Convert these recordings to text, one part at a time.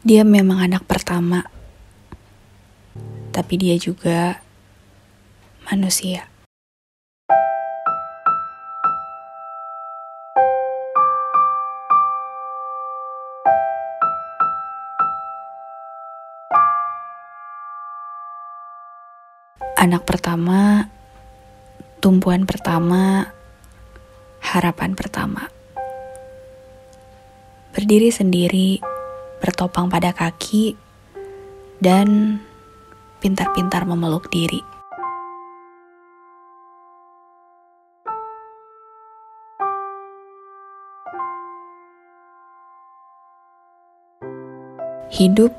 Dia memang anak pertama, tapi dia juga manusia. Anak pertama, tumpuan pertama, harapan pertama. Berdiri sendiri, bertopang pada kaki, dan pintar-pintar memeluk diri. Hidup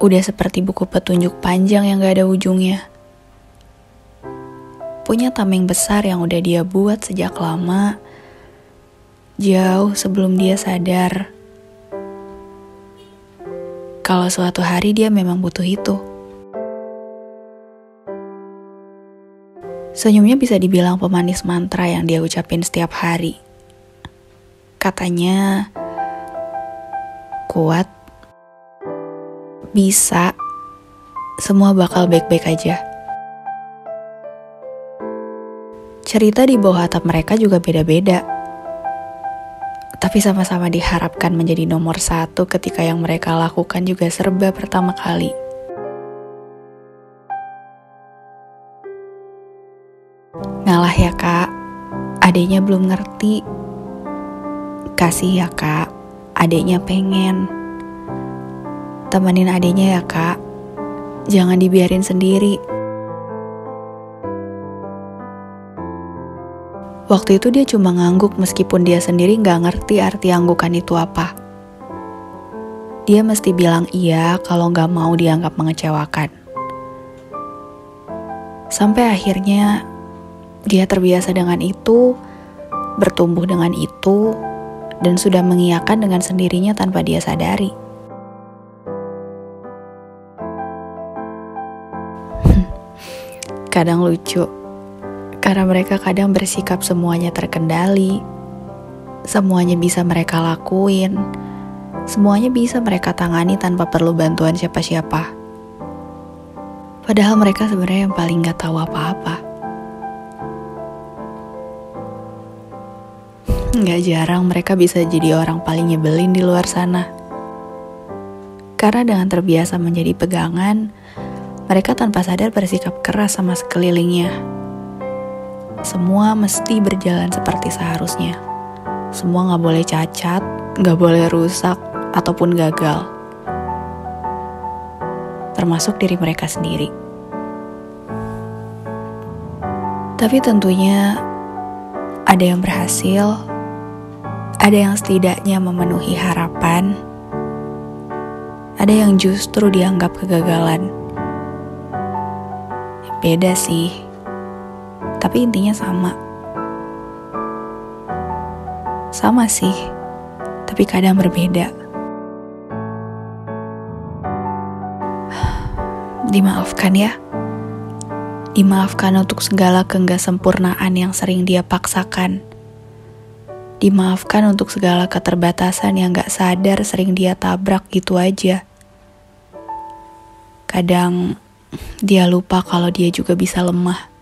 udah seperti buku petunjuk panjang yang gak ada ujungnya. Punya tameng besar yang udah dia buat sejak lama, jauh sebelum dia sadar kalau suatu hari dia memang butuh itu. Senyumnya bisa dibilang pemanis mantra yang dia ucapin setiap hari. Katanya, kuat, bisa, semua bakal baik-baik aja. Cerita di bawah atap mereka juga beda-beda tapi sama-sama diharapkan menjadi nomor satu ketika yang mereka lakukan juga serba pertama kali. Ngalah ya kak, adiknya belum ngerti. Kasih ya kak, adiknya pengen. Temenin adiknya ya kak, jangan dibiarin sendiri. Waktu itu dia cuma ngangguk meskipun dia sendiri nggak ngerti arti anggukan itu apa. Dia mesti bilang iya kalau nggak mau dianggap mengecewakan. Sampai akhirnya dia terbiasa dengan itu, bertumbuh dengan itu, dan sudah mengiyakan dengan sendirinya tanpa dia sadari. Kadang lucu karena mereka kadang bersikap semuanya terkendali, semuanya bisa mereka lakuin, semuanya bisa mereka tangani tanpa perlu bantuan siapa-siapa. Padahal mereka sebenarnya yang paling gak tahu apa-apa. Gak jarang mereka bisa jadi orang paling nyebelin di luar sana. Karena dengan terbiasa menjadi pegangan, mereka tanpa sadar bersikap keras sama sekelilingnya semua mesti berjalan seperti seharusnya. Semua nggak boleh cacat, nggak boleh rusak, ataupun gagal. Termasuk diri mereka sendiri. Tapi tentunya ada yang berhasil, ada yang setidaknya memenuhi harapan, ada yang justru dianggap kegagalan. Beda sih tapi intinya sama. Sama sih, tapi kadang berbeda. Dimaafkan ya. Dimaafkan untuk segala keenggak sempurnaan yang sering dia paksakan. Dimaafkan untuk segala keterbatasan yang gak sadar sering dia tabrak gitu aja. Kadang dia lupa kalau dia juga bisa lemah.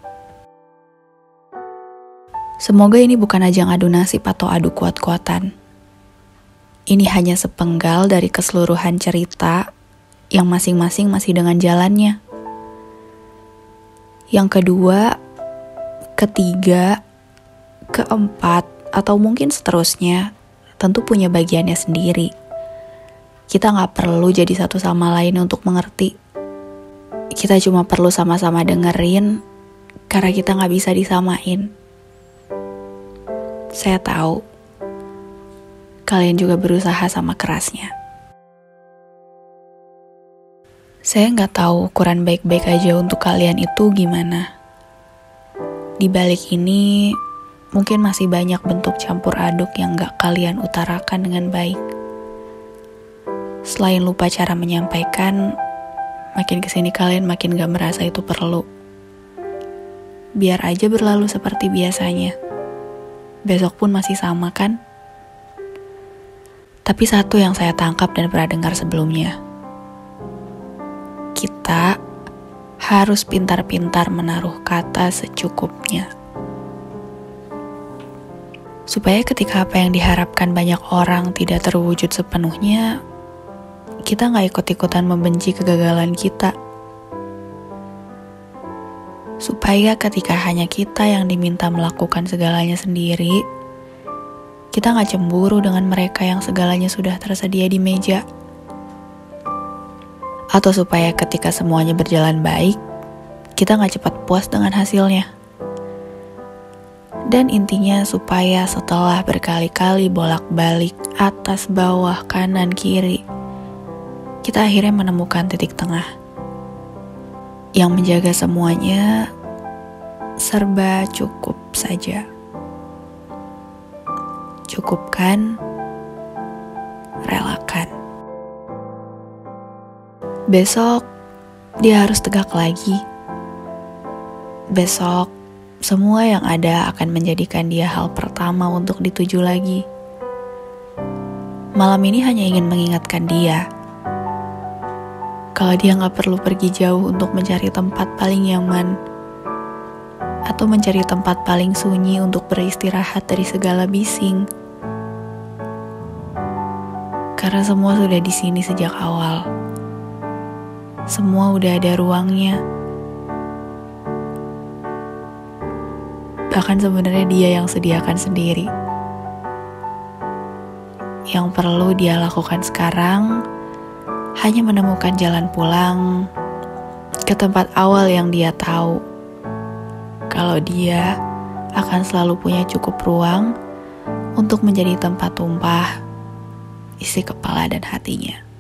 Semoga ini bukan ajang adu nasib atau adu kuat-kuatan. Ini hanya sepenggal dari keseluruhan cerita yang masing-masing masih dengan jalannya. Yang kedua, ketiga, keempat, atau mungkin seterusnya, tentu punya bagiannya sendiri. Kita nggak perlu jadi satu sama lain untuk mengerti. Kita cuma perlu sama-sama dengerin, karena kita nggak bisa disamain. Saya tahu kalian juga berusaha sama kerasnya. Saya nggak tahu ukuran baik-baik aja untuk kalian itu gimana. Di balik ini, mungkin masih banyak bentuk campur aduk yang nggak kalian utarakan dengan baik. Selain lupa cara menyampaikan, makin ke sini kalian makin gak merasa itu perlu. Biar aja berlalu seperti biasanya besok pun masih sama kan? Tapi satu yang saya tangkap dan pernah dengar sebelumnya, kita harus pintar-pintar menaruh kata secukupnya. Supaya ketika apa yang diharapkan banyak orang tidak terwujud sepenuhnya, kita nggak ikut-ikutan membenci kegagalan kita. Supaya ketika hanya kita yang diminta melakukan segalanya sendiri, kita nggak cemburu dengan mereka yang segalanya sudah tersedia di meja atau supaya ketika semuanya berjalan baik, kita nggak cepat puas dengan hasilnya. Dan intinya supaya setelah berkali-kali bolak-balik atas bawah kanan kiri, kita akhirnya menemukan titik tengah yang menjaga semuanya serba cukup saja. Cukupkan, relakan. Besok dia harus tegak lagi. Besok semua yang ada akan menjadikan dia hal pertama untuk dituju lagi. Malam ini hanya ingin mengingatkan dia kalau dia nggak perlu pergi jauh untuk mencari tempat paling nyaman atau mencari tempat paling sunyi untuk beristirahat dari segala bising. Karena semua sudah di sini sejak awal semua udah ada ruangnya. Bahkan sebenarnya dia yang sediakan sendiri. Yang perlu dia lakukan sekarang hanya menemukan jalan pulang ke tempat awal yang dia tahu. Kalau dia akan selalu punya cukup ruang untuk menjadi tempat tumpah isi kepala dan hatinya.